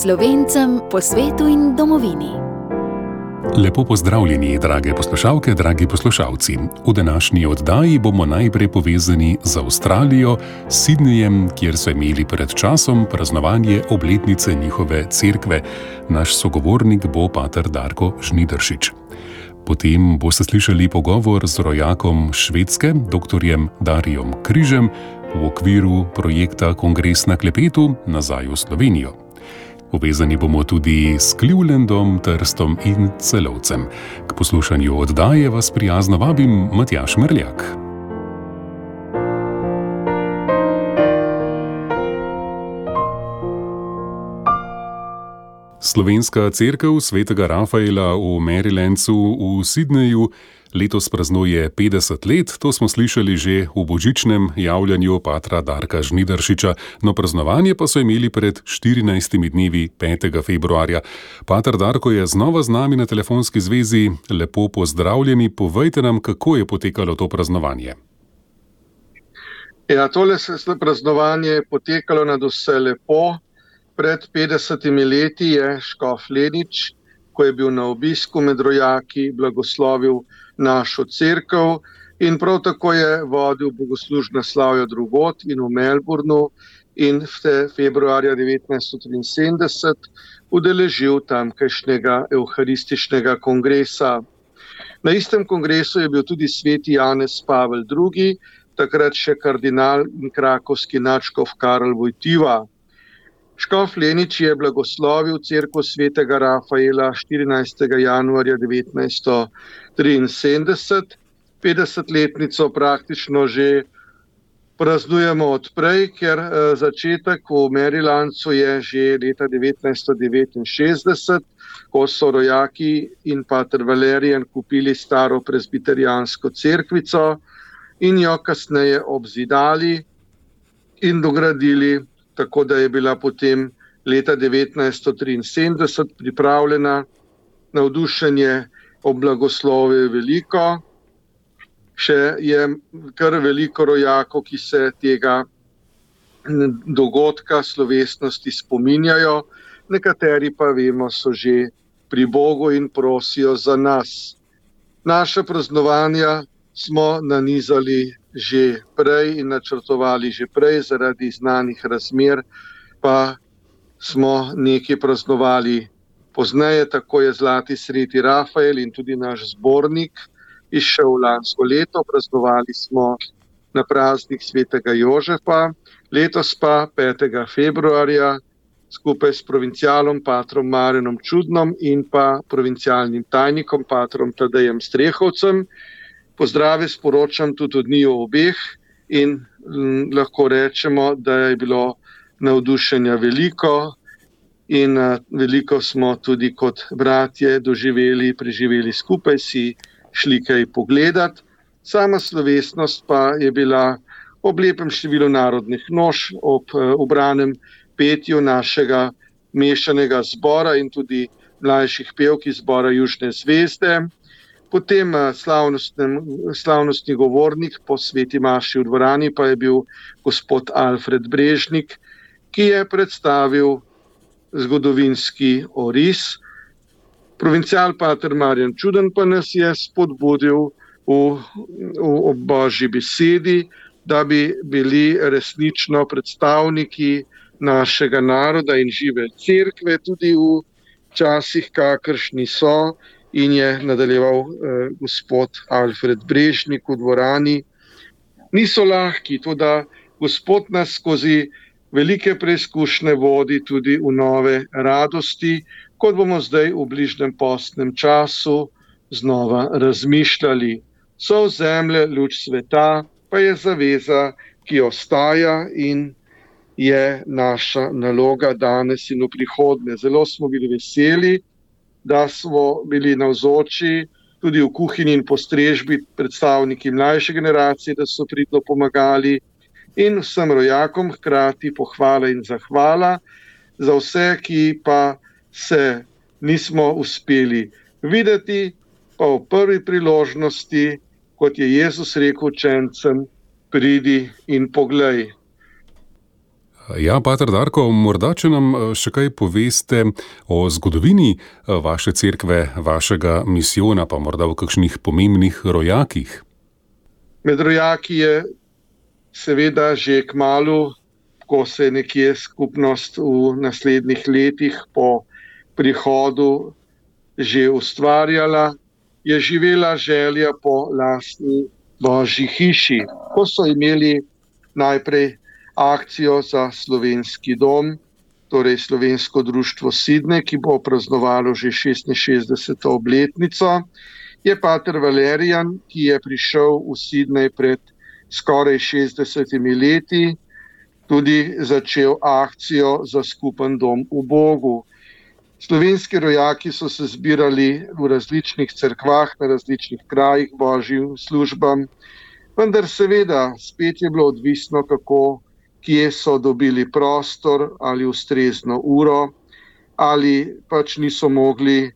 Slovencem po svetu in domovini. Lepo pozdravljeni, drage poslušalke, dragi poslušalci. V današnji oddaji bomo najprej povezani z Avstralijo, Sydneyjem, kjer so imeli pred časom praznovanje obletnice njihove cerkve. Naš sogovornik bo pater Darko Žnidršič. Potem boste slišali pogovor z rojakom Švedske, dr. Darijom Križem, v okviru projekta Kongres na klepetu nazaj v Slovenijo. Povezani bomo tudi s Clevelandom, Trstom in Celovcem. K poslušanju oddaje vas prijazno vabim Matjaš Mrljak. Slovenska crkva svetega Rafaela v Marylandu v Sydneyju letos praznuje 50 let, to smo slišali že v božičnem javljanju patra Darka Žnidršiča, no praznovanje pa so imeli pred 14 dnevi 5. februarja. Patr Darko je znova z nami na telefonski zvezi, lepo pozdravljeni, povejte nam, kako je potekalo to praznovanje. Ja, tole praznovanje je potekalo na vse lepo. Pred 50 leti je Škof Lenič, ko je bil na obisku med rojaki, blagoslovil našo crkvo in prav tako je vodil bogoslužne slavje drugot in v Melbournu in v februarja 1973 udeležil tamkajšnjega evharističnega kongresa. Na istem kongresu je bil tudi sveti Janez Pavel II., takrat še kardinal in krakovski načkov Karl Vojtiva. Škof Lenič je blagoslovil crkvo svetega Rafaela 14. januarja 1973, 50-letnico praktično že praznujemo odprej, ker začetek v Marylandu je že leta 1969, ko so rojaki in pater Valerijan kupili staro presbiterijansko cerkvico in jo kasneje obzidali in dogradili tako da je bila potem leta 1973 pripravljena, navdušenje ob blagoslovu veliko. Še je kar veliko rojakov, ki se tega dogodka, slovesnosti spominjajo, nekateri pa vemo, so že pri Bogu in prosijo za nas. Naša praznovanja smo nanizali že prej in načrtovali že prej, zaradi znanih razmer, pa smo nekaj praznovali pozneje, tako je Zlati Sredi Rafael in tudi naš zbornik izšel lansko leto. Praznovali smo na praznik svetega Jožefa, letos pa 5. februarja skupaj s provincialom patrom Marenom Čudnom in pa provincialnim tajnikom patrom Tadejem Strehovcem pozdrave sporočam tudi od njiju obeh in m, lahko rečemo, da je bilo navdušenja veliko in a, veliko smo tudi kot bratje doživeli, preživeli skupaj, si šli kaj pogledati. Sama slovesnost pa je bila ob lepem številu narodnih nož, ob ubranem petju našega mešanega zbora in tudi mlajših pevk iz zbora Južne zvezde. Potem slavnostni govornik po sveti Maši v dvorani pa je bil gospod Alfred Brežnik, ki je predstavil zgodovinski oris. Provincial pater Marjan Čuden pa nas je spodbudil v, v božji besedi, da bi bili resnično predstavniki našega naroda in žive cerkve tudi v časih, kakršni so in je nadaljeval eh, gospod Alfred Brežnik v dvorani. Niso lahki, tudi gospod nas skozi velike preizkušnje vodi tudi v nove radosti, kot bomo zdaj v bližnjem postnem času znova razmišljali. So zemlje, luč sveta, pa je zaveza, ki ostaja in je naša naloga danes in v prihodnje. Zelo smo bili veseli, da smo bili navzoči tudi v kuhinji in postrežbi predstavniki mlajše generacije, da so pridno pomagali in vsem rojakom hkrati pohvala in zahvala za vse, ki pa se nismo uspeli videti, pa v prvi priložnosti, kot je Jezus rekel učencem, pridi in poglej. Ja, Pater Darko, morda če nam še kaj poveste o zgodovini vaše cerkve, vašega misijona, pa morda o kakšnih pomembnih rojakih. Med rojaki je seveda že k malu, ko se je nekje skupnost v naslednjih letih po prihodu že ustvarjala, je živela želja po lastni božji hiši. Ko so imeli najprej akcijo za slovenski dom, torej slovensko društvo Sidne, ki bo praznovalo že 66. obletnico, je pater Valerijan, ki je prišel v Sidnej pred skoraj 60 leti, tudi začel akcijo za skupen dom v Bogu. Slovenski rojaki so se zbirali v različnih crkvah, na različnih krajih, božjim službam, vendar seveda spet je bilo odvisno, kako, kje so dobili prostor ali ustrezno uro, ali pač niso mogli eh,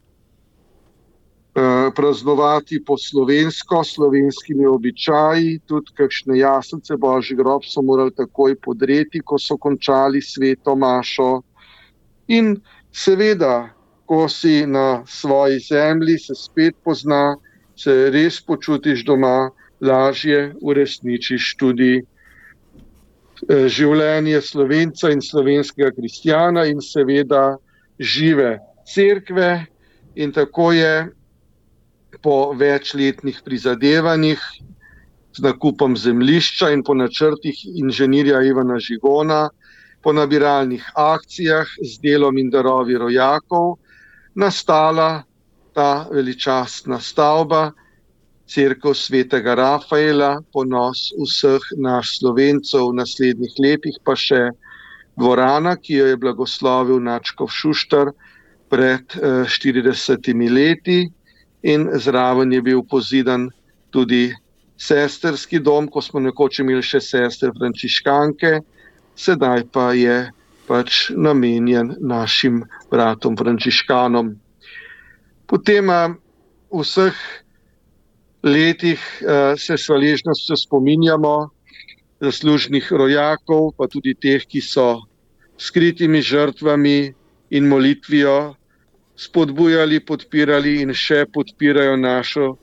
praznovati po slovensko, slovenskimi običaji, tudi kakšne jaslice božji grob so morali takoj podreti, ko so končali sveto mašo. In Seveda, ko si na svoji zemlji, se spet pozna, se res počutiš doma, lažje uresničiš tudi življenje slovenca in slovenskega kristjana in seveda žive cerkve. In tako je po večletnih prizadevanjih z nakupom zemlišča in po načrtih inženirja Ivana Žigona po nabiralnih akcijah z delom in darovi rojakov nastala ta veličastna stavba, crkva svetega Rafaela, ponos vseh naš slovencev v naslednjih letih, pa še dvorana, ki jo je blagoslovil Načkov Šuštar pred 40 eh, leti in zraven je bil pozidan tudi sesterski dom, ko smo nekoč imeli še sester frančiškanke, sedaj pa je pač namenjen našim bratom, frančiškanom. Potem v vseh letih se s hvaležnostjo spominjamo zaslužnih rojakov, pa tudi teh, ki so skritimi žrtvami in molitvijo spodbujali, podpirali in še podpirajo našo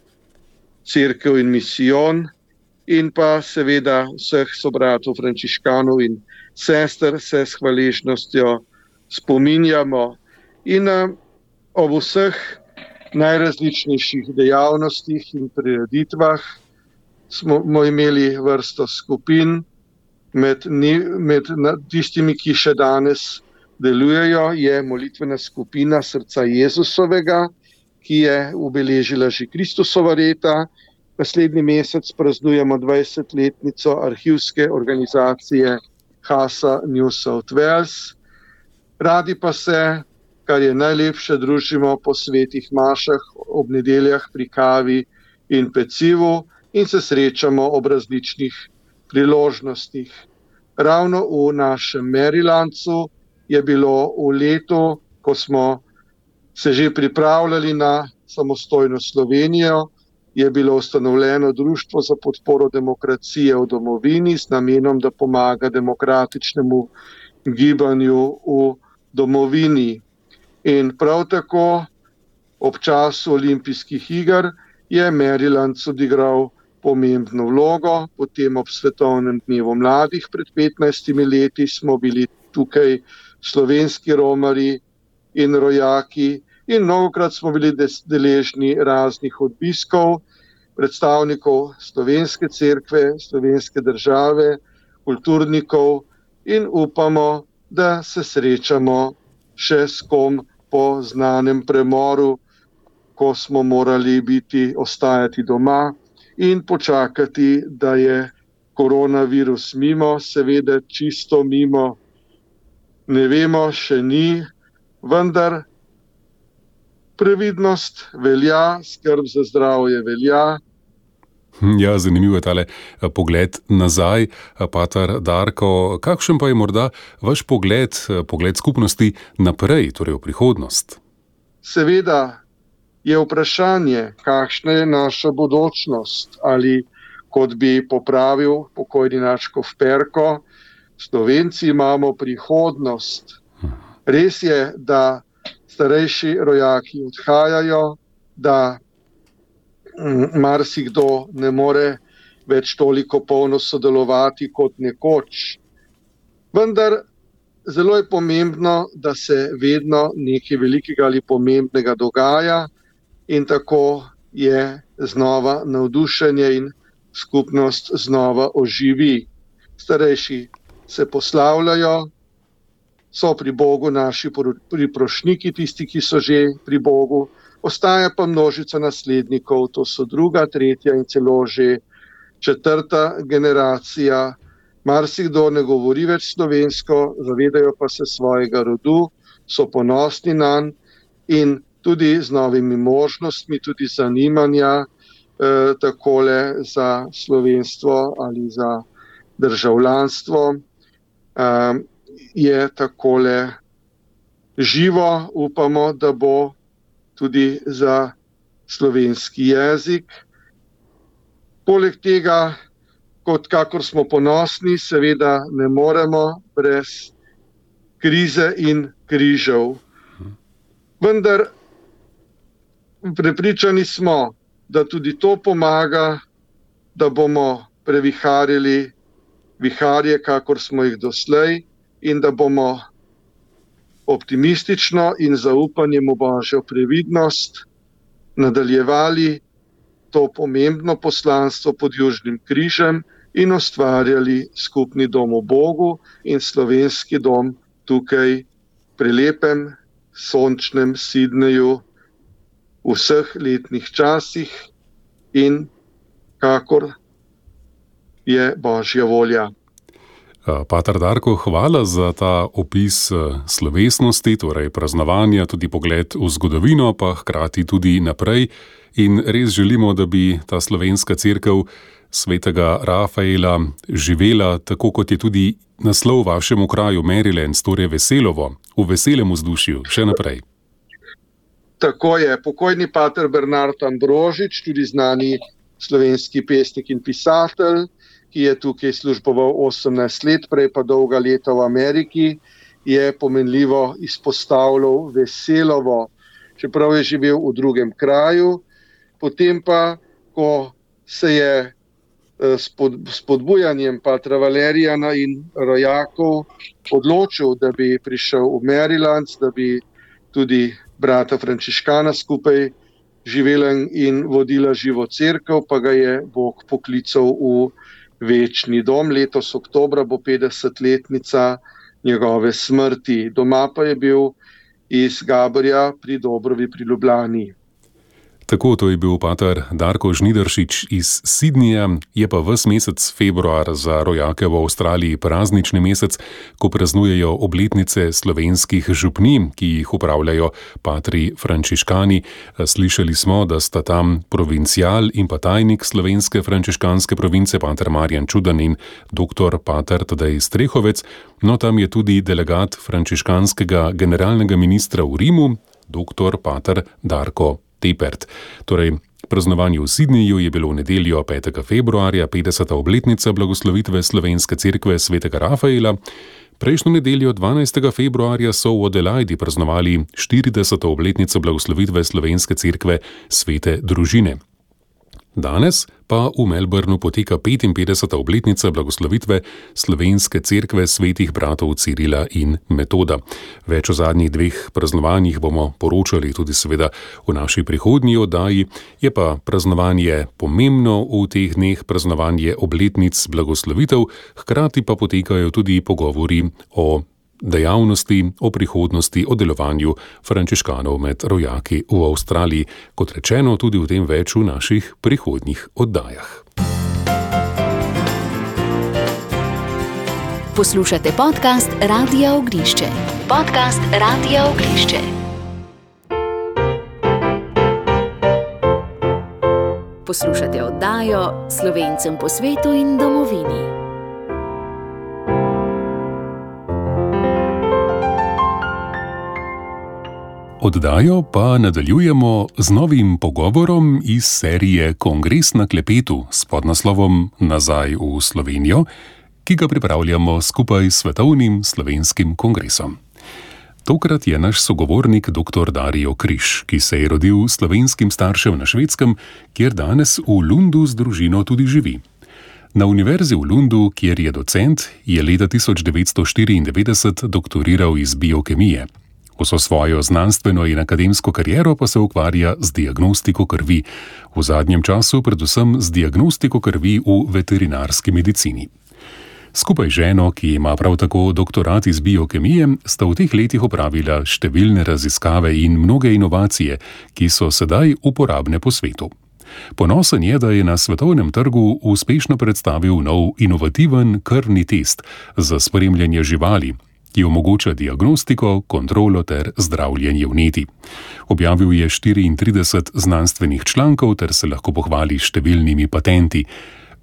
crkvo in misijon, in pa seveda vseh sobratov, frančiškanov in sester se s hvaležnostjo spominjamo. In eh, ob vseh najrazličnejših dejavnostih in prireditvah smo imeli vrsto skupin, med, med tistimi, ki še danes delujejo, je molitvena skupina Srca Jezusovega, ki je ubeležila že Kristusova leta. Naslednji mesec praznujemo 20-letnico arhivske organizacije Hasa New South Wales. Radi pa se, kar je najlepše, družimo po svetih mašah, ob nedeljah pri kavi in pecivu in se srečamo ob različnih priložnostih. Ravno v našem Merilancu je bilo v letu, ko smo se že pripravljali na samostojno Slovenijo, je bilo ustanovljeno Društvo za podporo demokracije v domovini s namenom, da pomaga demokratičnemu gibanju v domovini. In prav tako ob času olimpijskih iger je Maryland odigral pomembno vlogo, potem ob svetovnem dnevu mladih pred 15 leti smo bili tukaj slovenski romari in rojaki, in mnogokrat smo bili deležni raznih obiskov predstavnikov slovenske cerkve, slovenske države, kulturnikov in upamo, da se srečamo še s kom po znanem premoru, ko smo morali biti, ostajati doma in počakati, da je koronavirus mimo, seveda čisto mimo, ne vemo, še ni, vendar previdnost velja, skrb za zdravje velja. Ja, zanimivo je tale eh, pogled nazaj, eh, Patar Darko. Kakšen pa je morda vaš pogled, eh, pogled skupnosti naprej, torej v prihodnost? Seveda je vprašanje, kakšna je naša bodočnost ali kot bi popravil pokojni Načkov Perko, Slovenci imamo prihodnost. Res je, da starejši rojaki odhajajo, da marsikdo ne more več toliko polno sodelovati kot nekoč. Vendar zelo je pomembno, da se vedno nekaj velikega ali pomembnega dogaja in tako je znova navdušenje in skupnost znova oživi. Starejši se poslavljajo, so pri Bogu naši priprošniki, tisti, ki so že pri Bogu, ostaja pa množica naslednikov, to so druga, tretja in celo že četrta generacija. Marsikdo ne govori več slovensko, zavedajo pa se svojega rodu, so ponosni na njega in tudi z novimi možnostmi, tudi zanimanja, eh, tako za slovenstvo ali za državljanstvo, eh, je tako živo, upamo, da bo tudi za slovenski jezik. Poleg tega, kot kakor smo ponosni, seveda ne moremo brez krize in križev. Vendar prepričani smo, da tudi to pomaga, da bomo previharili viharje, kakor smo jih doslej, in da bomo optimistično in zaupanjem v božjo previdnost nadaljevali to pomembno poslanstvo pod Južnim križem in ustvarjali skupni dom v Bogu in slovenski dom tukaj, prelepem, sončnem Sidneju, v vseh letnih časih in kakor je božja volja. Pater Darko, hvala za ta opis slovesnosti, torej praznovanja, tudi pogled v zgodovino, pa hkrati tudi naprej. In res želimo, da bi ta slovenska crkva svetega Rafaela živela tako, kot je tudi naslov v vašem kraju Maryland, torej veselovo, v veselem vzdušju, še naprej. Tako je, pokojni pater Bernard Ambrožič, tudi znani slovenski pesnik in pisatelj, ki je tukaj služboval 18 let, prej pa dolga leta v Ameriki, je pomenljivo izpostavljal veselovo, čeprav je živel v drugem kraju, potem pa, ko se je eh, s spodbujanjem Patra Valerijana in rojakov odločil, da bi prišel v Maryland, da bi tudi brata Frančiškana skupaj živela in vodila živo crkvo, pa ga je Bog poklical v večni dom. Letos oktobra bo 50-letnica njegove smrti. Doma pa je bil iz Gabrija pri Dobrovi pri Ljubljani. Tako to je bil pater Darko Žnidršič iz Sidnija, je pa ves mesec februar za rojake v Avstraliji praznični mesec, ko praznujejo obletnice slovenskih župni, ki jih upravljajo patri frančiškani. Slišali smo, da sta tam provincial in pa tajnik slovenske frančiškanske province, pater Marjan Čudan in dr. pater Tadej Strehovec, no tam je tudi delegat frančiškanskega generalnega ministra v Rimu, dr. pater Darko Tepert. Torej, praznovanje v Sidniju je bilo v nedeljo 5. februarja 50. obletnica blagoslovitve slovenske cerkve svetega Rafaela. Prejšnjo nedeljo 12. februarja so v Adelaidi praznovali 40. obletnico blagoslovitve slovenske cerkve svete družine. Danes pa v Melbournu poteka 55. obletnica blagoslovitve slovenske cerkve svetih bratov Cirila in Metoda. Več o zadnjih dveh praznovanjih bomo poročali tudi seveda v naši prihodnji oddaji, je pa praznovanje pomembno v teh dneh, praznovanje obletnic blagoslovitev, hkrati pa potekajo tudi pogovori o dejavnosti, o prihodnosti, o delovanju frančiškanov med rojaki v Avstraliji, kot rečeno, tudi v tem več v naših prihodnjih oddajah. Poslušate podcast Radio Ognišče. Podcast Radio Ognišče. Poslušate oddajo Slovencem po svetu in domovini. Oddajo pa nadaljujemo z novim pogovorom iz serije Kongres na klepetu s podnaslovom Nazaj v Slovenijo ki ga pripravljamo skupaj s Svetovnim slovenskim kongresom. Tokrat je naš sogovornik dr. Darijo Križ, ki se je rodil slovenskim staršem na švedskem, kjer danes v Lundu z družino tudi živi. Na univerzi v Lundu, kjer je docent, je leta 1994 doktoriral iz biokemije. Vso svojo znanstveno in akademsko kariero pa se ukvarja z diagnostiko krvi, v zadnjem času predvsem z diagnostiko krvi v veterinarski medicini. Skupaj z ženo, ki ima prav tako doktorat iz biokemije, sta v teh letih opravila številne raziskave in mnoge inovacije, ki so sedaj uporabne po svetu. Ponosen je, da je na svetovnem trgu uspešno predstavil nov inovativen krvni test za spremljanje živali, ki omogoča diagnostiko, kontrolo ter zdravljenje vneti. Objavil je 34 znanstvenih člankov ter se lahko pohvali številnimi patenti.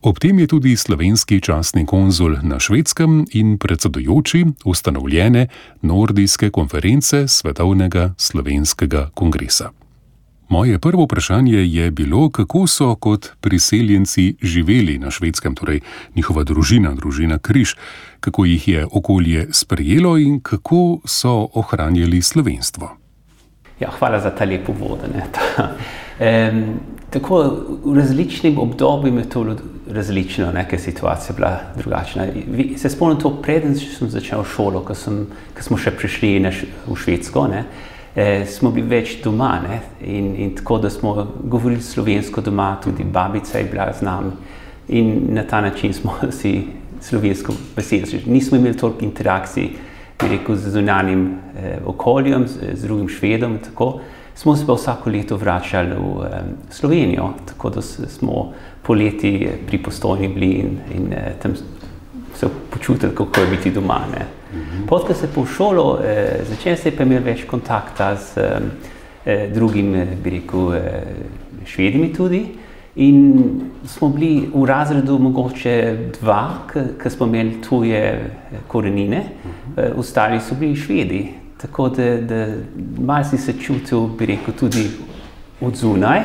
Ob tem je tudi slovenski častni konzul na švedskem in predsedujoči ustanovljene Nordijske konference Svetovnega slovenskega kongresa. Moje prvo vprašanje je bilo, kako so kot priseljenci živeli na švedskem, torej njihova družina, družina Križ, kako jih je okolje sprejelo in kako so ohranjali slovenstvo. Ja, hvala za ta lepo vodene. um, tako v različnih obdobjih je to različno, neka situacija bila drugačna. Se spomnim to, preden sem začel šolo, ko, sem, ko smo še prišli v Švedsko. Ne, eh, smo bili več doma in, in tako, da smo govorili slovensko doma, tudi babica je bila z nami in na ta način smo si slovensko besedili. Nismo imeli toliko interakcij rekel, z zunanjim eh, okoljem, z, z drugim švedom. Tako. Smo se pa vsako leto vračali v eh, Slovenijo, tako da smo poleti pri postojni bili in, in eh, tam se počutili, kako je biti doma. Ne. Potem se po šolo, eh, začel se je pa imel več kontakta z eh, drugimi, bi rekel, eh, švedimi tudi. In smo bili v razredu mogoče dva, ki smo imeli tuje eh, korenine, eh, ostali so bili švedi. Tako da, da malo si se čutil, bi rekel, tudi od zunaj,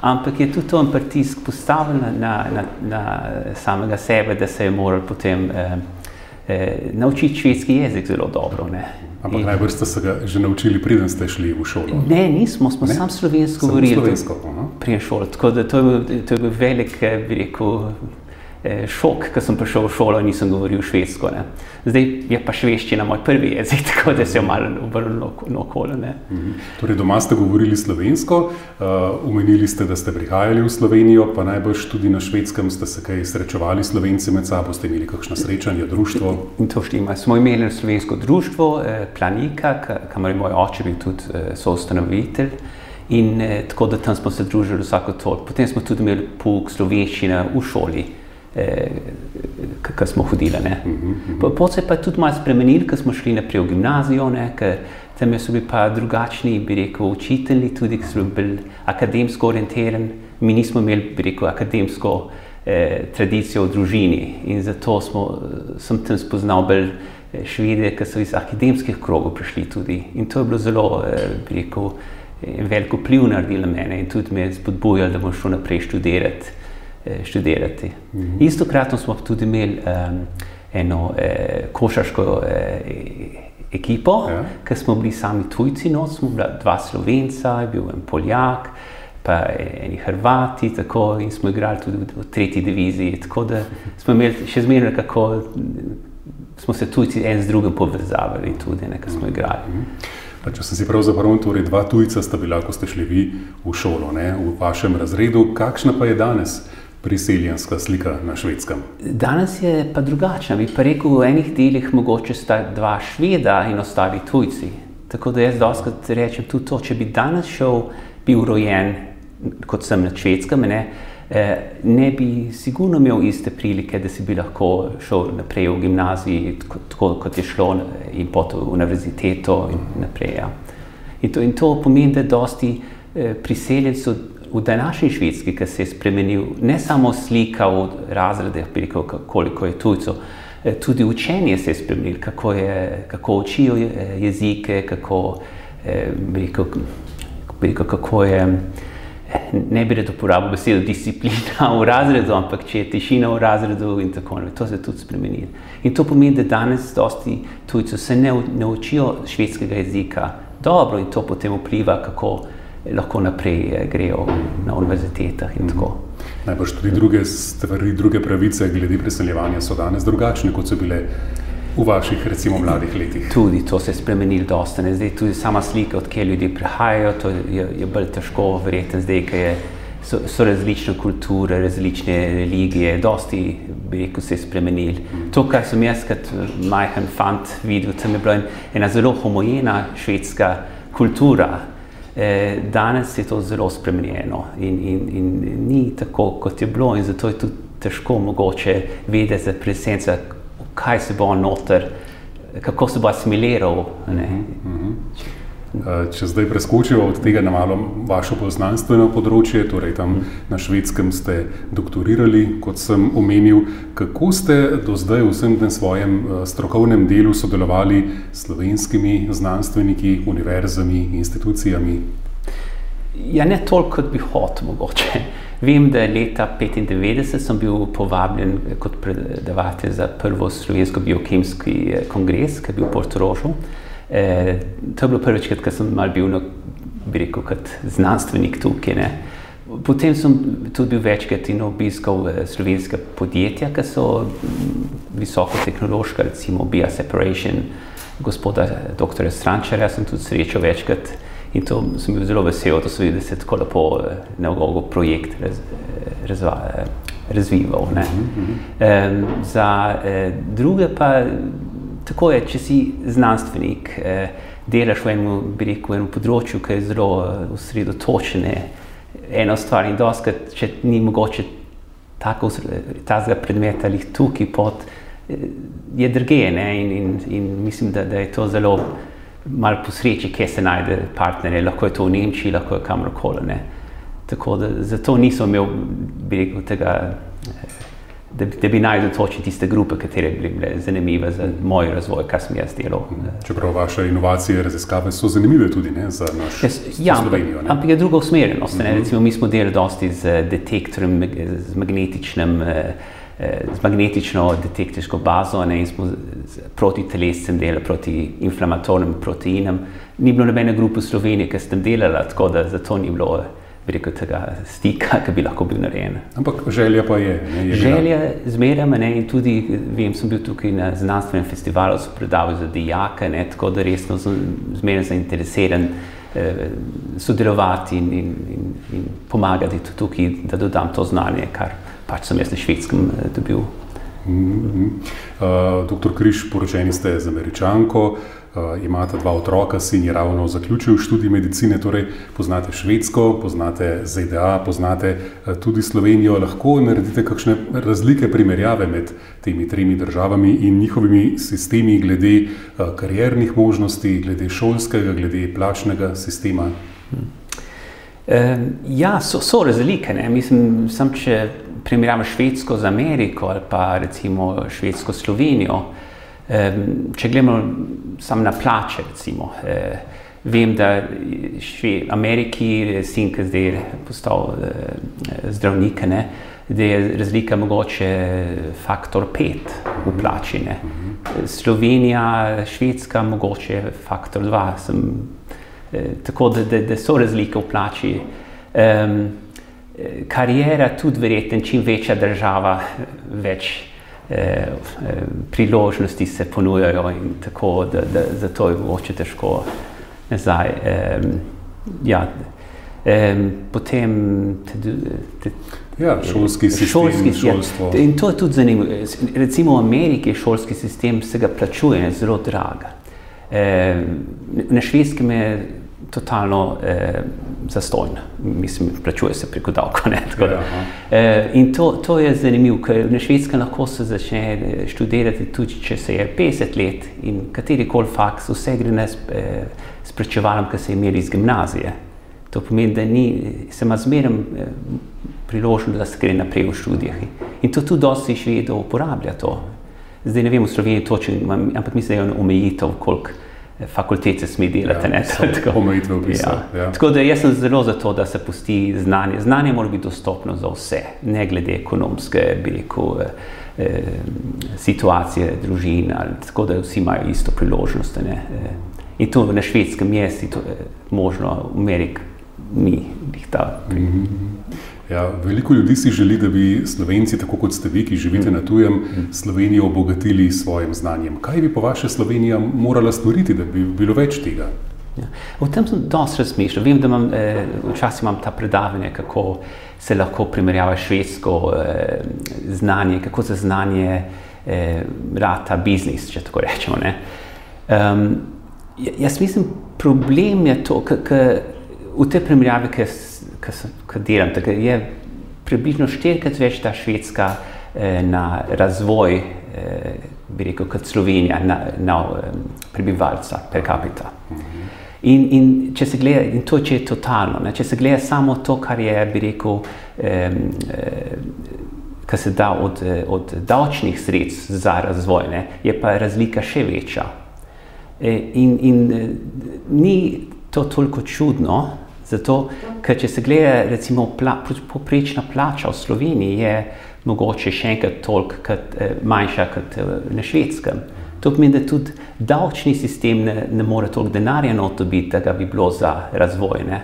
ampak je tudi to en pritisk postavljen na, na, na samega sebe, da se je moral potem. Eh, eh, naučiti švedski jezik zelo dobro. Ne. Ampak najbrž ste se ga že naučili, preden ste šli v šolo? Ne, nismo, smo samo slovensko govorili. Pri šoli. Tako da to je to je bil velik, eh, bi rekel, šok, ko sem prišel v šolo in nisem govoril švedsko. Ne. Zdaj je pa švedščina moj prvi jezik, tako da se je malo obrnilo na okolje. Mhm. Torej, doma ste govorili slovensko, uh, umenili ste, da ste prihajali v Slovenijo, pa najbrž tudi na švedskem ste se kaj srečevali slovenci med sabo, ste imeli kakšno srečanje, društvo. In to štima. Smo imeli slovensko društvo, eh, Planika, kamor je moj oče bil tudi eh, soustanovitelj. In eh, tako da tam smo se družili vsako toliko. Potem smo tudi imeli pouk slovenščine v šoli eh, ki smo hodili. Potem se je pa tudi malo spremenil, ko smo šli naprej v gimnazijo, ker tam so bili pa drugačni, bi rekel, učitelji, tudi ki so bili akademsko orientirani. Mi nismo imeli, bi rekel, akademsko eh, tradicijo v družini in zato smo, sem tam spoznal bolj eh, švede, ki so iz akademskih krogov prišli tudi. In to je bilo zelo, eh, bi rekel, veliko vpliv naredilo na mene in tudi me spodbujalo, da bom šel naprej študirati. Eh, študirati. Mm -hmm. Istokratno smo tudi imeli um, eno eh, košarsko eh, ekipo, ja. ker smo bili sami tujci, no, smo bili dva slovenca, je bil en Poljak, pa eni Hrvati, tako in smo igrali tudi v, v tretji diviziji. Tako da smo imeli še zmeraj, kako smo se tujci en z drugim povezavali, tudi nekaj smo igrali. Mm -hmm. Če sem si prav zapomnil, torej dva tujca sta bila, ko ste šli vi v šolo, ne, v vašem razredu. Kakšna pa je danes? Priseljenska slika na švedskem? Danes je pa drugačna. Bi pa rekel, v enih delih mogoče sta dva šveda in ostali tujci. Tako da jaz doskrat rečem tudi to, če bi danes šel, bil rojen kot sem na švedskem, ne, eh, ne bi sigurno imel iste prilike, da si bi lahko šel naprej v gimnaziji, tako kot je šlo in potem v univerziteto in naprej. Ja. In, to, in to pomeni, da dosti eh, priseljencev v današnji Švedski, ki se je spremenil, ne samo slika v razredih, rekel, koliko je tujcev, eh, tudi učenje se je spremenilo, kako, kako učijo jezike, kako, eh, rekel, rekel, kako je ne bi rad uporabil besedo disciplina v razredu, ampak če je tišina v razredu in tako naprej, to se tudi spremeni. In to pomeni, da danes dosti tujcev se ne naučijo švedskega jezika dobro in to potem vpliva, kako lahko naprej eh, grejo na univerzitetah in tako. Najbrž tudi druge stvari, druge pravice glede preseljevanja so danes drugačne, kot so bile v vaših, recimo, mladih letih. Tudi to se je spremenilo, dosta. Ne? Zdaj tudi sama slika, odkje ljudje prihajajo, to je, je bolj težko verjeti, zdaj, ker je. So, so različne kulture, različne religije, dosti bi rekel, se je spremenil. Mm. To, kar sem jaz kot majhen fant videl, tam je bila ena zelo homogena švedska kultura. Eh, danes je to zelo spremenjeno in, in, in ni tako, kot je bilo, in zato je tudi težko mogoče vedeti za presenca, kaj se bo noter, kako se bo assimiliral. Uh -huh. Če zdaj preskočimo od tega na malo vaše poznanstveno področje, torej tam na švedskem ste doktorirali, kot sem omenil, kako ste do zdaj v vsem tem svojem eh, strokovnem delu sodelovali s slovenskimi znanstveniki, univerzami, institucijami? Ja, ne toliko, kot bi hotel, mogoče. Vem, da je leta 1995 sem bil povabljen kot predavatelj za prvo slovensko biokemijski eh, kongres, ki je bil v Portorožu. E, to je bilo prvič, ko sem mal bil, no, bi rekel, kot znanstvenik tukaj. Ne. Potem sem tudi bil večkrat in obiskal eh, slovenska podjetja, ki so mm, visokotehnološka, recimo Bioseparation, gospoda dr. Strančarja sem tudi srečal večkrat. In to sem bil zelo vesel, da, videl, da se tako lepo eh, dolgo projekt raz, razva, razvival. -hmm. um, za eh, druge pa tako je, če si znanstvenik, eh, delaš v enem, rekel, enem področju, ki je zelo eh, osredotočen. Eno stvar in doskrat, če ni mogoče tako tazga predmeta ali tukaj pod, eh, je drge in, in, in mislim, da, da je to zelo malo posreči, kje se najde partnerje, lahko je to v Nemčiji, lahko je kamorkoli. Tako da zato nisem imel, bi rekel, tega, da da bi najdel točno tiste grupe, katere bi bile zanimive za moj razvoj, kar sem jaz delal. Čeprav vaše inovacije, raziskave so zanimive tudi ne, za naš yes, ja, Slovenijo. Ampak, ampak je druga usmerjenost. Uh mhm. -huh. Recimo, mi smo delali dosti z detektorjem, z magnetičnim. Eh, Eh, z magnetično detektorsko bazo ne, in smo proti telescem delali, proti inflamatornim proteinom. Ni bilo nobene grupe v Sloveniji, ki sem delala, tako da zato ni bilo rekel, tega stika, ki bi lahko bil narejen. Ampak želja pa je. Ne, je želja zmeraj me in tudi vem, sem bil tukaj na znanstvenem festivalu, so predavali za dijake, ne, tako da resno sem zmeraj zainteresiran. Eh, sodelovati in, in, in, in pomagati tukaj, da dodam to znanje, kar pač sem jaz na švedskem eh, dobil. Mm -hmm. uh, doktor Križ, poročeni ste z američanko, uh, imate dva otroka, sin je ravno zaključil študij medicine, torej poznate Švedsko, poznate ZDA, poznate uh, tudi Slovenijo. Lahko naredite kakšne razlike, primerjave med temi tremi državami in njihovimi sistemi, glede uh, kariernih možnosti, glede šolskega, glede plačnega sistema? Hmm. Ja, so, so razlike. Ne? Mislim, sem če primerjamo Švedsko z Ameriko ali pa recimo Švedsko s Slovenijo, če gledamo samo na plače, recimo, eh, vem, da v Ameriki je sin, ki zdaj je postal eh, zdravnik, ne, da je razlika mogoče faktor pet v plači. Ne. Slovenija, Švedska, mogoče faktor dva. Sem, eh, tako da, da, da so razlike v plači. Um, karijera tudi verjetno, čim večja država, več eh, priložnosti se ponujajo in tako, da, da zato je mogoče težko nazaj. Eh, ja, eh, potem te, te, Ja, šolski sistem, šolski, ja. šolstvo. Ja. In to je tudi zanimivo. Recimo v Ameriki šolski sistem se ga plačuje, je zelo draga. E, na švedskem je totalno eh, zastojna. Mislim, plačuje se preko davka. Eh, in to, to je zanimivo, ker na švedskem lahko se začne eh, študirati tudi, če se je 50 let in katerikoli faks, vse gre na eh, sprečevalem, ki se je imeli iz gimnazije. To pomeni, da ni, se ima zmeraj eh, priložnost, da se gre naprej v študijah. In to tudi dosti švedov uporablja. To. Zdaj ne vem v Sloveniji točno, ampak mislim, da je omejitev, koliko fakultete sme delati. Ja, tako omejitve opisa. Ja. Ja. Tako da jaz sem zelo za to, da se pusti znanje. Znanje mora biti dostopno za vse, ne glede ekonomske, bi rekel, eh, situacije, družin, ali, tako da vsi imajo isto priložnost. Ne. In to na švedskem je možno, v Ameriki ni. Mm -hmm. Ja, veliko ljudi si želi, da bi Slovenci, tako kot ste vi, ki živite na tujem, Slovenijo obogatili s svojim znanjem. Kaj bi po vaše Slovenija morala storiti, da bi bilo več tega? Ja. O tem sem dosti razmišljal. Vem, da imam, eh, včasih imam ta predavanje, kako se lahko primerjava švedsko eh, znanje, kako za znanje eh, rata biznis, če tako rečemo. Um, jaz mislim, problem je to, ker v te primerjavi, ki delam, da je približno štirikrat več ta švedska eh, na razvoj, eh, bi rekel, kot Slovenija, na, na eh, prebivalca per capita. In, in če se gleda, in to je totalno, ne, če se gleda samo to, kar je, bi rekel, eh, eh, kar se da od, eh, od davčnih sredstv za razvoj, ne, je pa razlika še večja. Eh, in, in ni to toliko čudno, Zato, ker če se gleda, recimo, pla, poprečna plača v Sloveniji je mogoče še enkrat toliko kot, eh, manjša kot eh, na švedskem. To pomeni, da tudi davčni sistem ne, ne more toliko denarja notobiti, da bi bilo za razvoj. Ne?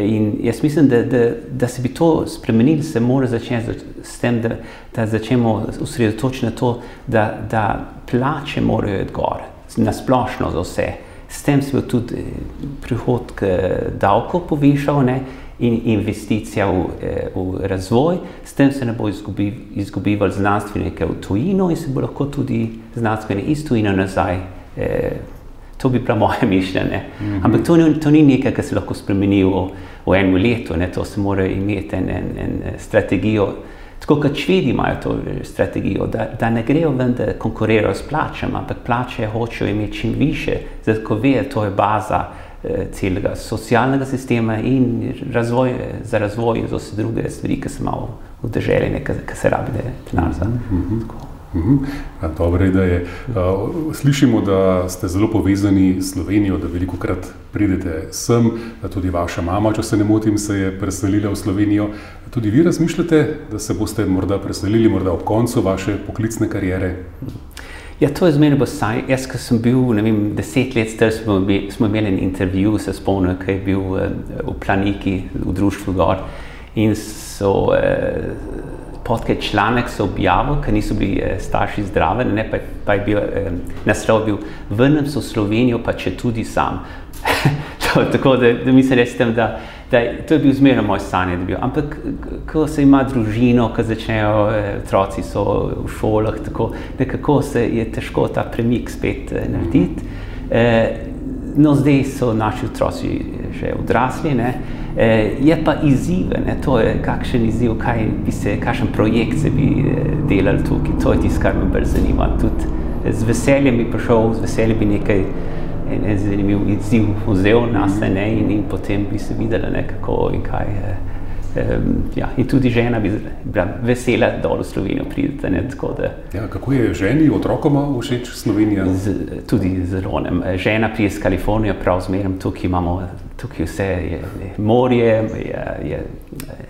In jaz mislim, da, da, da se bi to spremenili, se mora začeti s tem, da, da začnemo osredotočiti na to, da, da plače morajo iti gor, na splošno za vse. S tem se bo tudi prihodke davkov povišal ne, in investicija v, eh, v razvoj, s tem se ne bo izgubivali znanstvenike v tujino in se bo lahko tudi znanstveniki iz tujine nazaj. Eh, to bi bilo moje mišljenje. Mm -hmm. Ampak to ni, to ni nekaj, kar se lahko spremeni v, v enem letu, ne, to se mora imeti en, en, en strategijo. Tako kot švedi imajo to strategijo, da, da ne grejo ven, da konkurirajo s plačami, ampak plače hočejo imeti čim više, zato ko vejo, to je baza eh, celega socialnega sistema in razvoj, za razvoj za vse druge stvari, ki se malo v državi, ki se rabi denar za. Mm -hmm. Mhm. Ja, da je. Slišimo, da ste zelo povezani s Slovenijo, da veliko krat pridete sem, da tudi vaša mama, če se ne motim, se je preselila v Slovenijo. Tudi vi razmišljate, da se boste morda preselili, morda ob koncu vaše poklicne kariere? Ja, to je zmerno bosaj. Jaz, ko sem bil vem, deset let star, smo, smo imeli en intervju, se spomnim, ki je bil eh, v Planiki, v društvu Gor. In so eh, podke članek so objavili, ker niso bili eh, starši zdravi, ne pa, pa je bil eh, naslov bil Vrnem se v Slovenijo, pa če tudi sam. Tako da, da mislim, restem, da, da to je bil zmerno moj sanje. Ampak, ko se ima družino, ko začnejo eh, otroci so v šolah, tako nekako se je težko ta premik spet eh, narediti. Eh, no, zdaj so naši otroci že odrasli. Ne? Je pa izziv, to je kakšen izziv, kaj bi se, kakšen projekt se bi delali tukaj. To je tisto, kar me bolj zanima. Tudi z veseljem bi prišel, z veseljem bi nekaj. En, en zanimiv izziv vzel na sebe, in, in potem bi se videla, kako in kaj. Eh, Um, ja, in tudi žena bi bila vesela, da v Slovenijo pridete. Ne, da, ja, kako je ženi, otrokoma všeč Slovenija? Z, tudi zelo. Ne. Žena prije iz Kalifornije, prav zmeraj tukaj imamo tukaj vse, je, je morje, je, je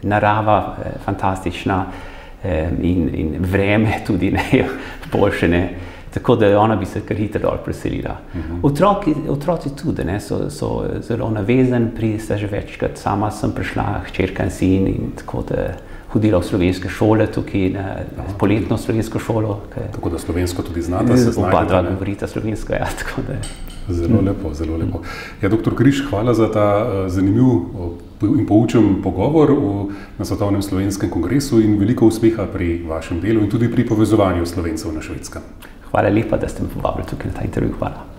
narava je fantastična um, in, in vreme tudi ne, boljše. Ne. Tako da ona bi se kar hitro dol preselila. Uh mhm. -huh. otroci, otroci tudi ne, so, so zelo navezani, pridete že večkrat, sama sem prišla, hčerka in sin in tako da hodila v slovenske šole, tukaj na Aha. poletno slovensko šolo. Kaj, tako da slovensko tudi znate, se znate. Oba dva govorita slovensko, ja. Zelo lepo, zelo lepo. Ja, doktor Križ, hvala za ta uh, zanimiv in poučen pogovor v, na Svetovnem slovenskem kongresu in veliko uspeha pri vašem delu in tudi pri povezovanju slovencev na švedskem. Hvala lepa, da ste me povabili tukaj na ta intervju. Hvala.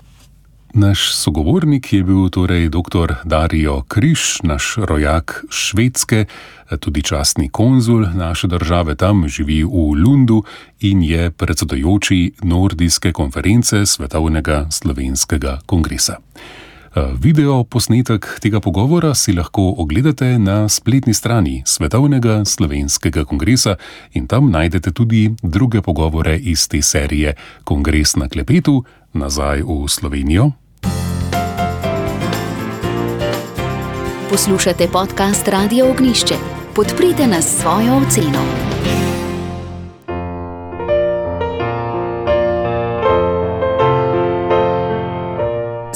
Naš sogovornik je bil torej dr. Darijo Križ, naš rojak švedske, tudi častni konzul naše države tam, živi v Lundu in je predsedojoči Nordijske konference Svetovnega slovenskega kongresa. Eh, video posnetek tega pogovora si lahko ogledate na spletni strani Svetovnega slovenskega kongresa in tam najdete tudi druge pogovore iz te serije Kongres na klepetu nazaj v Slovenijo. Poslušate podcast Radio Ognišče. Podprite nas s svojo oceno.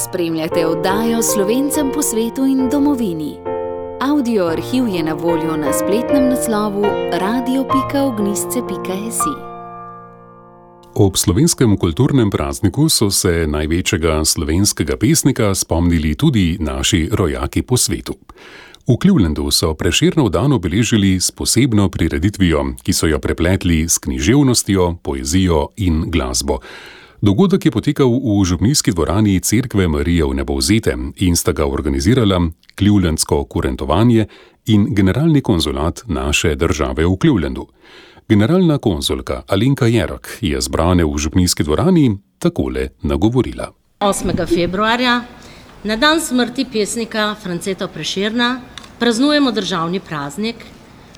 Spremljate oddajo Slovencem po svetu in domovini. Audio arhiv je na voljo na spletnem naslovu radio.ognisce.si. Ob slovenskem kulturnem prazniku so se največjega slovenskega pesnika spomnili tudi naši rojaki po svetu. V Clevelandu so preširno dan obeležili s posebno prireditvijo, ki so jo prepletli s književnostjo, poezijo in glasbo. Dogodek je potekal v župnijski dvorani Cerkve Marije v Nebovzete in sta ga organizirala Clevelandsko kurentovanje in generalni konzulat naše države v Clevelandu. Generalna konzulka Alinka Jerak je zbrane v župnijski dvorani takole nagovorila. 8. februarja, na dan smrti pesnika Franceta Preširna, praznujemo državni praznik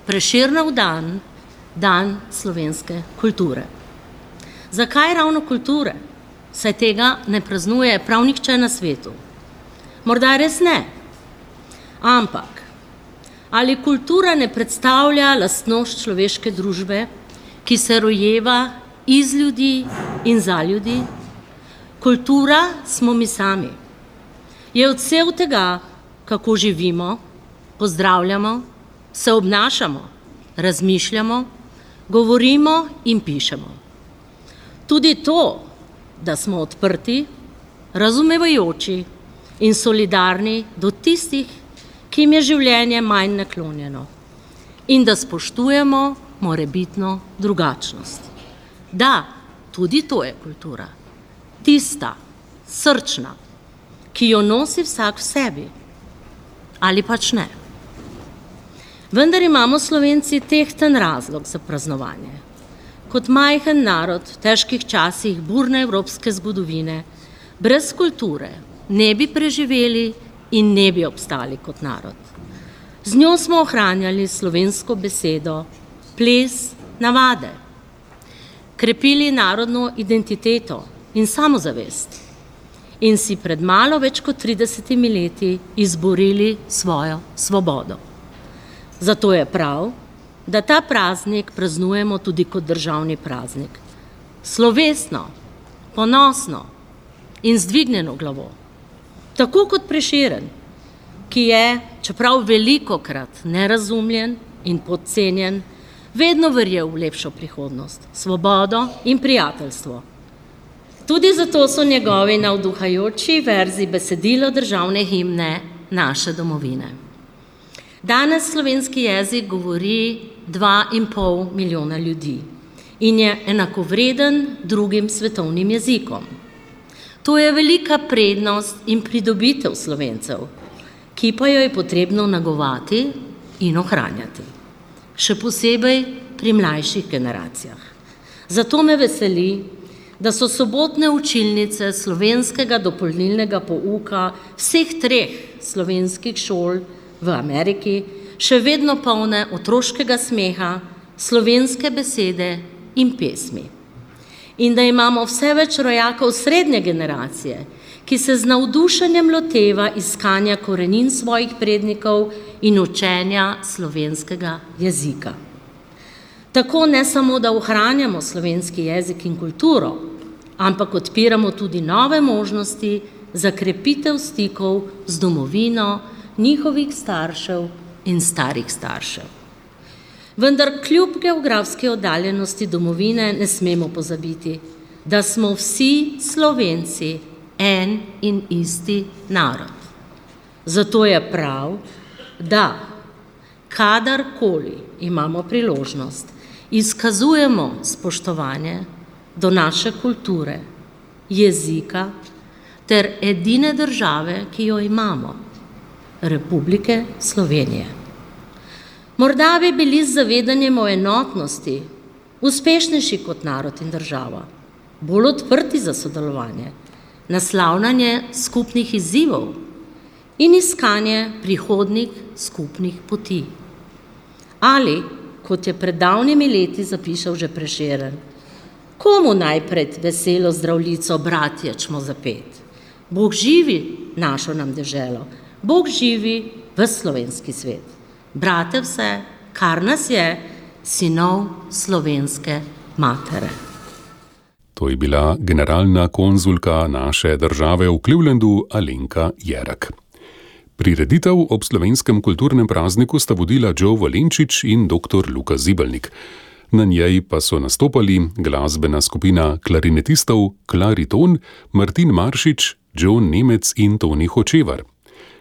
Preširnov dan, dan slovenske kulture. Zakaj ravno kulture? Saj tega ne praznuje prav nihče na svetu. Morda res ne. Ampak Ali kultura ne predstavlja lastnost človeške družbe, ki se rojeva iz ljudi in za ljudi? Kultura smo mi sami. Je odsev tega, kako živimo, pozdravljamo, se obnašamo, razmišljamo, govorimo in pišemo. Tudi to, da smo odprti, razumevajoči in solidarni do tistih, ki jim je življenje manj naklonjeno in da spoštujemo morebitno drugačnost. Da, tudi to je kultura, tista srčna, ki jo nosi vsak v sebi ali pač ne. Vendar imamo slovenci tehten razlog za praznovanje. Kot majhen narod v težkih časih burne evropske zgodovine, brez kulture ne bi preživeli in ne bi obstali kot narod. Z njo smo ohranjali slovensko besedo, ples, navade, krepili narodno identiteto in samozavest in si pred malo več kot 30 leti izborili svojo svobodo. Zato je prav, da ta praznik praznujemo tudi kot državni praznik. Slovesno, ponosno in zdvignjeno glavo tako kot preširen, ki je, čeprav veliko krat nerazumljen in podcenjen, vedno verjel v lepšo prihodnost, svobodo in prijateljstvo. Tudi zato so njegovi navduhajoči verzi besedilo državne himne naše domovine. Danes slovenski jezik govori dva in pol milijona ljudi in je enakovreden drugim svetovnim jezikom. To je velika prednost in pridobitev slovencev, ki pa jo je potrebno nagovati in ohranjati. Še posebej pri mlajših generacijah. Zato me veseli, da so sobotne učilnice slovenskega dopolnilnega pouka vseh treh slovenskih šol v Ameriki še vedno polne otroškega smeha, slovenske besede in pesmi in da imamo vse več rojakov srednje generacije, ki se z navdušenjem loteva iskanja korenin svojih prednikov in učenja slovenskega jezika. Tako ne samo, da ohranjamo slovenski jezik in kulturo, ampak odpiramo tudi nove možnosti za krepitev stikov z domovino njihovih staršev in starih staršev. Vendar kljub geografski oddaljenosti domovine ne smemo pozabiti, da smo vsi Slovenci en in isti narod. Zato je prav, da kadarkoli imamo priložnost, izkazujemo spoštovanje do naše kulture, jezika ter edine države, ki jo imamo, Republike Slovenije. Morda bi bili z zavedanjem o enotnosti uspešnejši kot narod in država, bolj odprti za sodelovanje, naslavljanje skupnih izzivov in iskanje prihodnih skupnih poti. Ali, kot je pred davnimi leti zapisal že preširen, komu najprej veselo zdravljico bratje čmo zapet? Bog živi našo nam deželo, Bog živi v slovenski svet. Brate vse, kar nas je, sinov slovenske matere. To je bila generalna konzulka naše države v Clevelandu Alenka Jerak. Prireditev ob slovenskem kulturnem prazniku sta vodila Joe Valenčič in dr. Luka Zibelnik. Na njej pa so nastopali glasbena skupina klarinetistov Klariton, Martin Maršič, John Nemec in Toni Hočevar.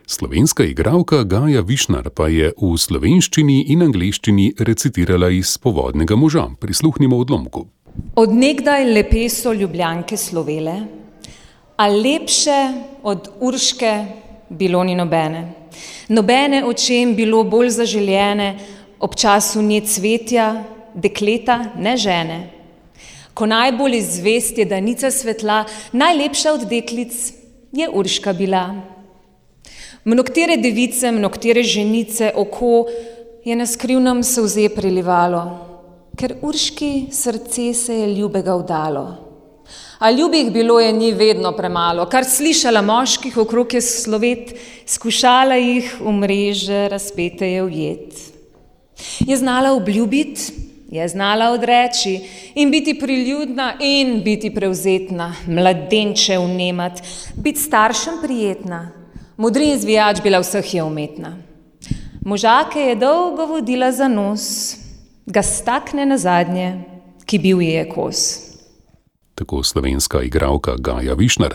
Slovenska igralka Gaja Višnar pa je v slovenščini in angliščini recitirala iz povodnega moža. Prisluhnimo odlomku. Odnegdaj lepe so ljubljanke slovele, a lepše od urške bilo ni nobene. Nobene očem bilo bolj zaželjene ob času nje cvetja, dekleta, ne žene. Ko najbolj izvest je danica svetla, najlepša od deklic je urška bila. Mnogtere device, mnogtere ženice, oko je na skrivnem se vze prilivalo, ker urški srce se je ljubega vdalo. A ljubih bilo je ni vedno premalo, kar slišala moških okrog je slovet, skušala jih v mreže razpete je ujet. Je znala obljubiti, je znala odreči in biti priljudna in biti prevzetna, mladenče vnemat, biti staršem prijetna, Modri in zvijač bila vseh je umetna. Možake je dolgo vodila za nos, ga stakne na zadnje, ki bil je kos. Tako slovenska igralka Gaja Višnar.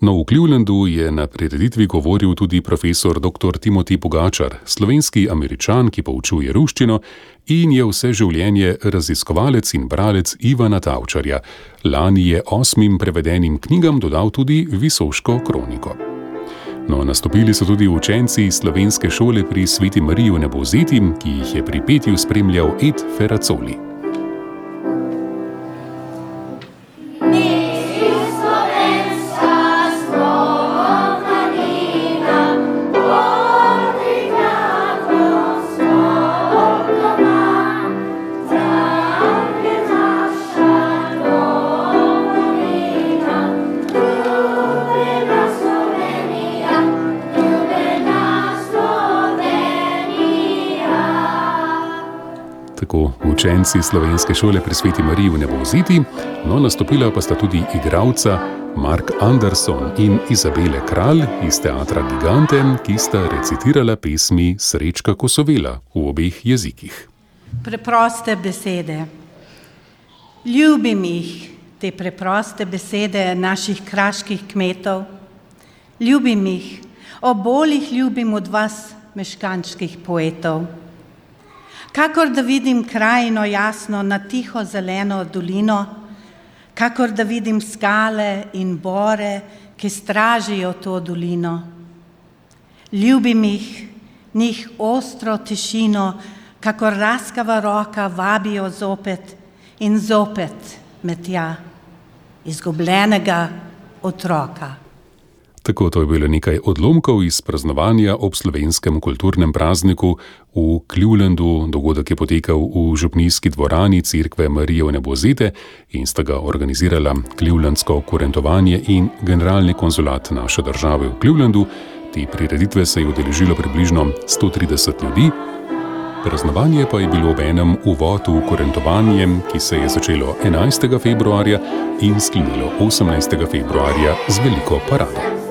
No, v Clevelandu je na prireditvi govoril tudi profesor dr. Timothy Pogačar, slovenski američan, ki poučuje ruščino in je vse življenje raziskovalec in bralec Ivana Tavčarja. Lani je osmim prevedenim knjigam dodal tudi Visoško kroniko. No, nastopili so tudi učenci slovenske šole pri Sveti Mariji v Nebozeti, ki jih je pri petju spremljal Ed Ferracoli. Učenci slovenske šole pri Sveti Mariji v Neboziti, no nastopila pa sta tudi igralca Mark Anderson in Izabele Kralj iz teatra Gigante, ki sta recitirala pesmi Srečka Kosovela v obeh jezikih. Preproste besede. Ljubim jih, te preproste besede naših kraških kmetov. Ljubim jih, o bolih ljubim od vas, meškančkih poetov kakor da vidim krajino jasno na tiho zeleno dolino, kakor da vidim skale in bore, ki stražijo to dolino. Ljubim jih, njih ostro tišino, kakor raskava roka vabijo zopet in zopet med tja, izgubljenega otroka. Tako to je bilo nekaj odlomkov iz praznovanja ob slovenskem kulturnem prazniku v Clevelandu. Dogodek je potekal v župnijski dvorani Cerkve Marije v Nebozete in sta ga organizirala Clevelandsko kurentovanje in generalni konzulat naše države v Clevelandu. Te prireditve se je udeležilo približno 130 ljudi. Praznovanje pa je bilo ob enem uvodu v kurentovanje, ki se je začelo 11. februarja in sklenilo 18. februarja z veliko parado.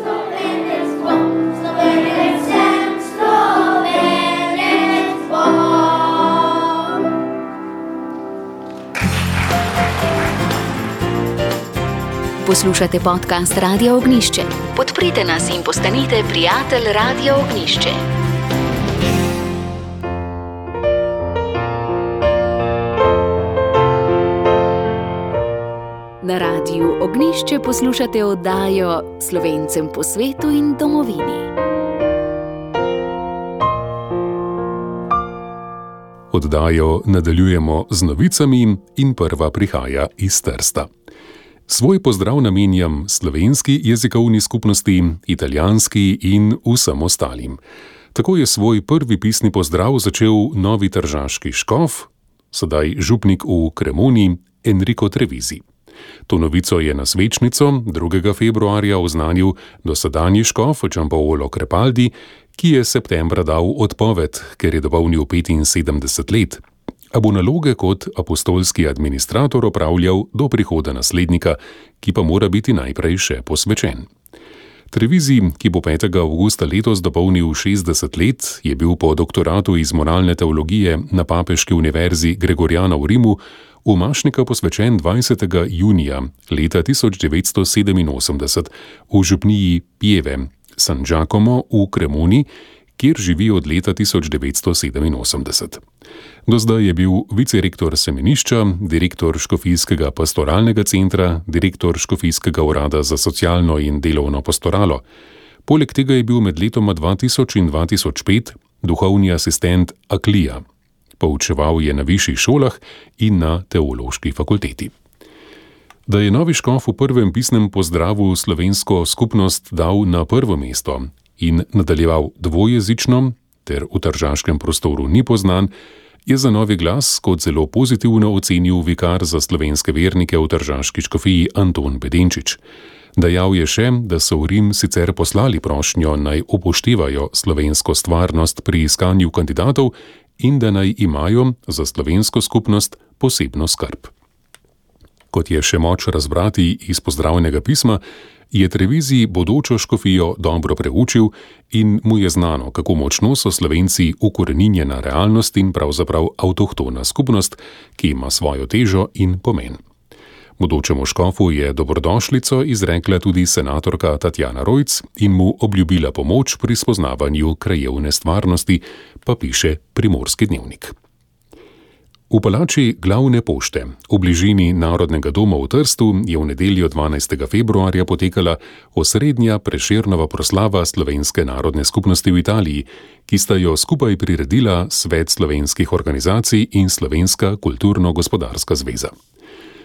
Poslušate podcast Radio Ognišče. Podprite nas in postanite prijatelj Radio Ognišče. Na radiju Ognišče poslušate oddajo Slovencem po svetu in domovini. Oddajo nadaljujemo z novicami in prva prihaja iz Trsta. Svoj pozdrav namenjam slovenski jezikovni skupnosti, italijanski in vsem ostalim. Tako je svoj prvi pisni pozdrav začel novi tržaški škof, sedaj župnik v Kremoni, Enrico Trevizi. To novico je na svečnico 2. februarja oznanil dosedanji škof Čampoolo Krepaldi, ki je septembra dal odpoved, ker je dopolnil 75 let. A bo naloge kot apostolski administrator opravljal do prihoda naslednika, ki pa mora biti najprej še posvečen. Trevizi, ki bo 5. avgusta letos dopolnil 60 let, je bil po doktoratu iz moralne teologije na Papeški univerzi Gregorijana v Rimu v Mašnika posvečen 20. junija leta 1987 v župniji Pieve, San Giacomo v Kremuni, kjer živi od leta 1987. Do zdaj je bil vicerektor semenišča, direktor Škofijskega pastoralnega centra, direktor Škofijskega urada za socialno in delovno pastoralo. Poleg tega je bil med letoma 2000 in 2005 duhovni asistent Aklija. Poučeval je na višjih šolah in na teološki fakulteti. Da je novi škof v prvem pisnem pozdravu slovensko skupnost dal na prvo mesto in nadaljeval dvojezično, ter v tržaškem prostoru ni poznan, je za novi glas kot zelo pozitivno ocenil vikar za slovenske vernike v tržaški škofiji Anton Bedenčič. Dejal je še, da so v Rim sicer poslali prošnjo naj upoštevajo slovensko stvarnost pri iskanju kandidatov in da naj imajo za slovensko skupnost posebno skrb. Kot je še moč razbrati iz pozdravnega pisma, je Trevizi bodočo škofijo dobro preučil in mu je znano, kako močno so Slovenci ukoreninjena realnost in pravzaprav avtohtona skupnost, ki ima svojo težo in pomen. Bodočemu škofu je dobrodošlico izrekla tudi senatorka Tatjana Rojc in mu obljubila pomoč pri spoznavanju krajevne stvarnosti, pa piše Primorski dnevnik. V palači glavne pošte v bližini Narodnega doma v Trstu je v nedeljo 12. februarja potekala osrednja preširnova proslava Slovenske narodne skupnosti v Italiji, ki sta jo skupaj priredila Svet slovenskih organizacij in Slovenska kulturno-gospodarska zveza.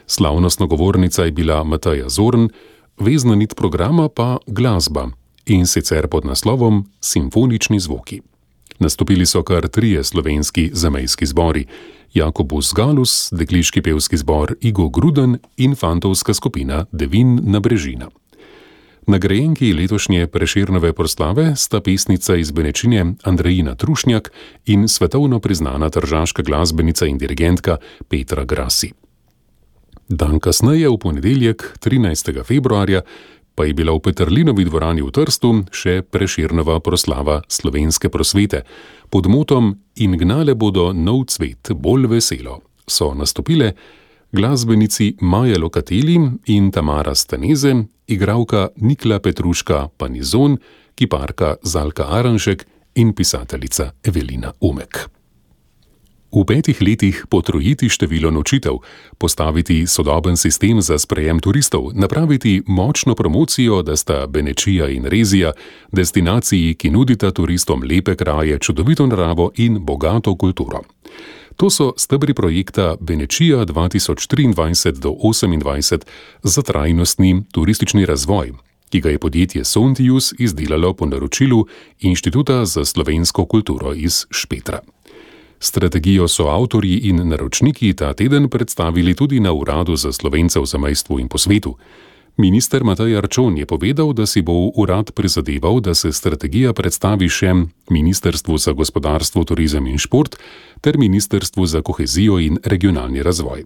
Slavnostna govornica je bila Mataja Zorn, vezna nit programa pa glasba in sicer pod naslovom Simfonični zvoki. Nastopili so kar trije slovenski zamejski zbori: Jakobus Galus, dekliški pevski zbor Igo Gruden in fantovska skupina Devin na Brežina. Nagrajenki letošnje preširnove proslave sta pesnica iz Benečine Andrejina Trušnjak in svetovno priznana tržaška glasbenica in dirigentka Petra Grasi. Dan kasneje, v ponedeljek 13. februarja, pa je bila v Petrlinovi dvorani v Trstu še preširnova proslava slovenske prosvete pod motom In gnale bodo nov cvet bolj veselo. So nastopile glasbenici Maja Lokateli in Tamara Staneze, igralka Nikla Petruška Panizon, kiparka Zalka Aranšek in pisateljica Evelina Umek. V petih letih potrojiti število nočitev, postaviti sodoben sistem za sprejem turistov, napraviti močno promocijo, da sta Benečija in Rezija destinaciji, ki nudita turistom lepe kraje, čudovito naravo in bogato kulturo. To so stebri projekta Benečija 2023-2028 za trajnostni turistični razvoj, ki ga je podjetje Sontius izdelalo po naročilu Inštituta za slovensko kulturo iz Špetra. Strategijo so avtorji in naročniki ta teden predstavili tudi na Uradu za slovence v zamejstvu in po svetu. Minister Matej Arčon je povedal, da si bo urad prizadeval, da se strategija predstavi še Ministrstvu za gospodarstvo, turizem in šport ter Ministrstvu za kohezijo in regionalni razvoj.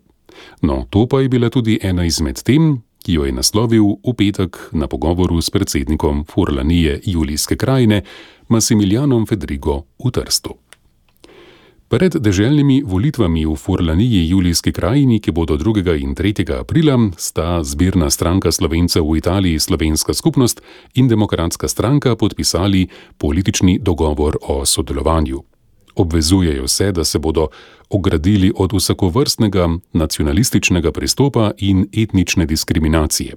No, to pa je bila tudi ena izmed tem, ki jo je naslovil v petek na pogovoru s predsednikom Furlanije Julijske krajine Massimilianom Fedrigo v Trstu. Pred deželnimi volitvami v Furlaniji Julijski krajini, ki bodo 2. in 3. aprila, sta zbirna stranka Slovencev v Italiji Slovenska skupnost in Demokratska stranka podpisali politični dogovor o sodelovanju. Obvezujejo se, da se bodo ogradili od vsakovrstnega nacionalističnega pristopa in etnične diskriminacije.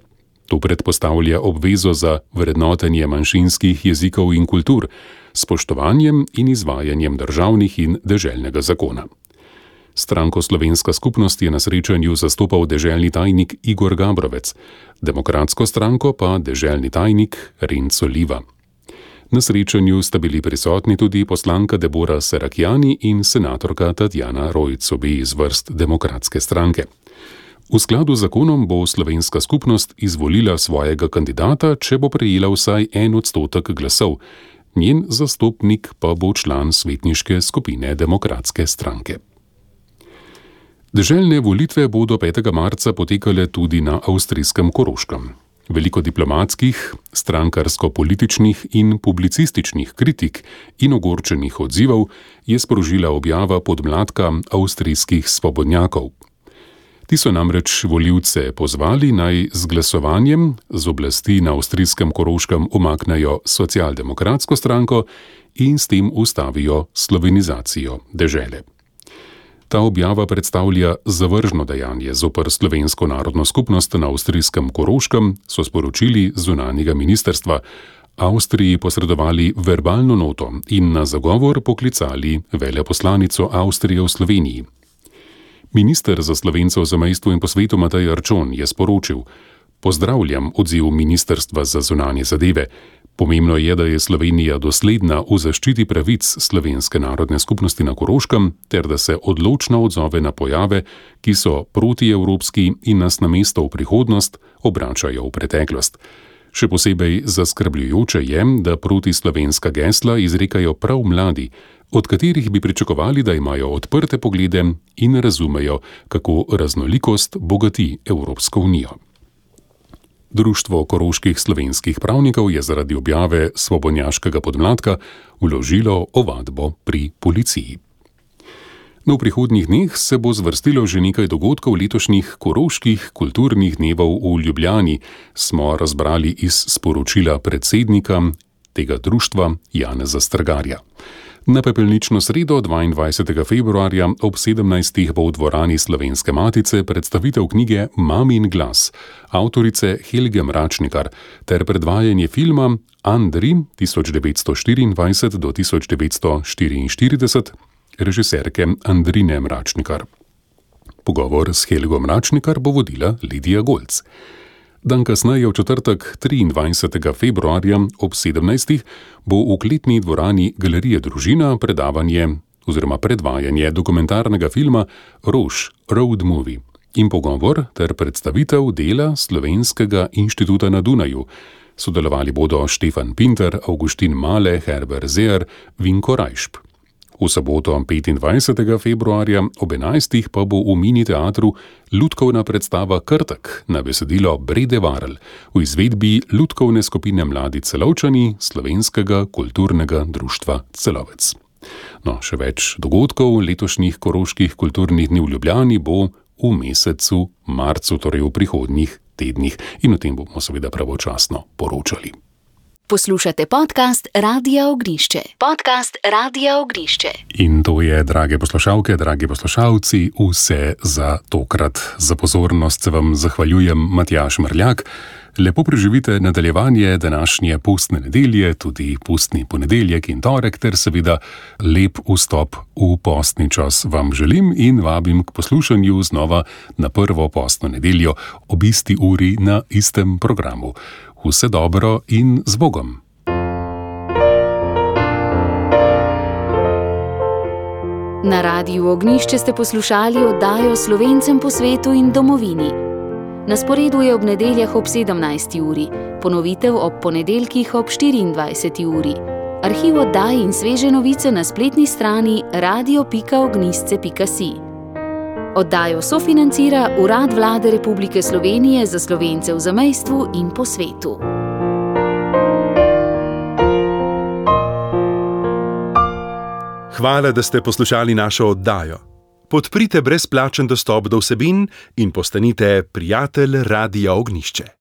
To predpostavlja obvezo za vrednotenje manjšinskih jezikov in kultur, spoštovanjem in izvajanjem državnih in deželnega zakona. Stranko Slovenska skupnost je na srečanju zastopal deželni tajnik Igor Gabrovec, demokratsko stranko pa deželni tajnik Renco Liva. Na srečanju sta bili prisotni tudi poslanka Debora Serakjani in senatorka Tatjana Rojc, obe iz vrst demokratske stranke. V skladu z zakonom bo slovenska skupnost izvolila svojega kandidata, če bo prejela vsaj en odstotek glasov, njen zastopnik pa bo član svetniške skupine Demokratske stranke. Deželne volitve bodo 5. marca potekale tudi na avstrijskem Koroškem. Veliko diplomatskih, strankarsko-političnih in publicističnih kritik in ogorčenih odzivov je sprožila objava podmladka avstrijskih svobodnjakov. Ti so namreč voljivce pozvali naj z glasovanjem z oblasti na avstrijskem Koroškem umaknejo socialdemokratsko stranko in s tem ustavijo slovenizacijo dežele. Ta objava predstavlja zavržno dejanje zoper slovensko narodno skupnost na avstrijskem Koroškem, so sporočili zunanjega ministerstva. Avstriji posredovali verbalno noto in na zagovor poklicali veleposlanico Avstrije v Sloveniji. Minister za slovence v zamejstvu in po svetu Matej Arčon je sporočil: Pozdravljam odziv Ministrstva za zunanje zadeve. Pomembno je, da je Slovenija dosledna v zaščiti pravic slovenske narodne skupnosti na Koroškem, ter da se odločno odzove na pojave, ki so protievropski in nas na mesto v prihodnost obračajo v preteklost. Še posebej zaskrbljujoče je, da protislovenska gesla izrekajo prav mladi, od katerih bi pričakovali, da imajo odprte poglede in razumejo, kako raznolikost bogati Evropsko unijo. Društvo koroških slovenskih pravnikov je zaradi objave svobodnjaškega podmladka uložilo ovadbo pri policiji. No, v prihodnjih dneh se bo zvrstilo že nekaj dogodkov letošnjih koroških kulturnih dnevov v Ljubljani, smo razbrali iz sporočila predsednika tega društva Janeza Strgarja. Na pepelnično sredo 22. februarja ob 17. bo v dvorani Slovenske matice predstavitev knjige Mamin glas avtorice Helge Mračnikar ter predvajanje filma Andri 1924 do 1944 režiserke Andrine Mračnikar. Pogovor s Helgo Mračnikar bo vodila Lidija Golc. Dan kasneje, v četrtek 23. februarja ob 17. bo v kletni dvorani Galerije Družina predavanje oziroma predvajanje dokumentarnega filma Roš Road Movie in pogovor ter predstavitev dela Slovenskega inštituta na Dunaju. Sodelovali bodo Štefan Pinter, Augustin Male, Herbert Zer, Vinko Rajšp. V soboto 25. februarja ob 11. pa bo v mini teatru Ludkovna predstava Krtek na besedilo Brede Varl v izvedbi Ludkovne skupine Mladi celovčani Slovenskega kulturnega društva Celovec. No, še več dogodkov letošnjih koroških kulturnih dni v Ljubljani bo v mesecu marcu, torej v prihodnjih tednih, in o tem bomo seveda pravočasno poročali. Poslušate podcast Radia Ognišče. Podcast Radia Ognišče. In to je, drage poslušalke, dragi poslušalci, vse za tokrat. Za pozornost se vam zahvaljujem, Matjaš Mrljak. Lepo preživite nadaljevanje današnje pustne nedelje, tudi pustni ponedeljek in torek, ter seveda lep vstop v postni čas vam želim in vabim k poslušanju znova na prvo postno nedeljo ob isti uri na istem programu vse dobro in z Bogom. Na radiju Ognišče ste poslušali oddajo Slovencem po svetu in domovini. Na sporedu je ob nedeljah ob 17. uri, ponovitev ob ponedeljkih ob 24. uri. Arhiv oddaj in sveže novice na spletni strani radio.ognisce.si. Oddajo sofinancira Urad Vlade Republike Slovenije za slovence v zamejstvu in po svetu. Hvala, da ste poslušali našo oddajo. Podprite brezplačen dostop do vsebin in postanite prijatelj Radia Ognišče.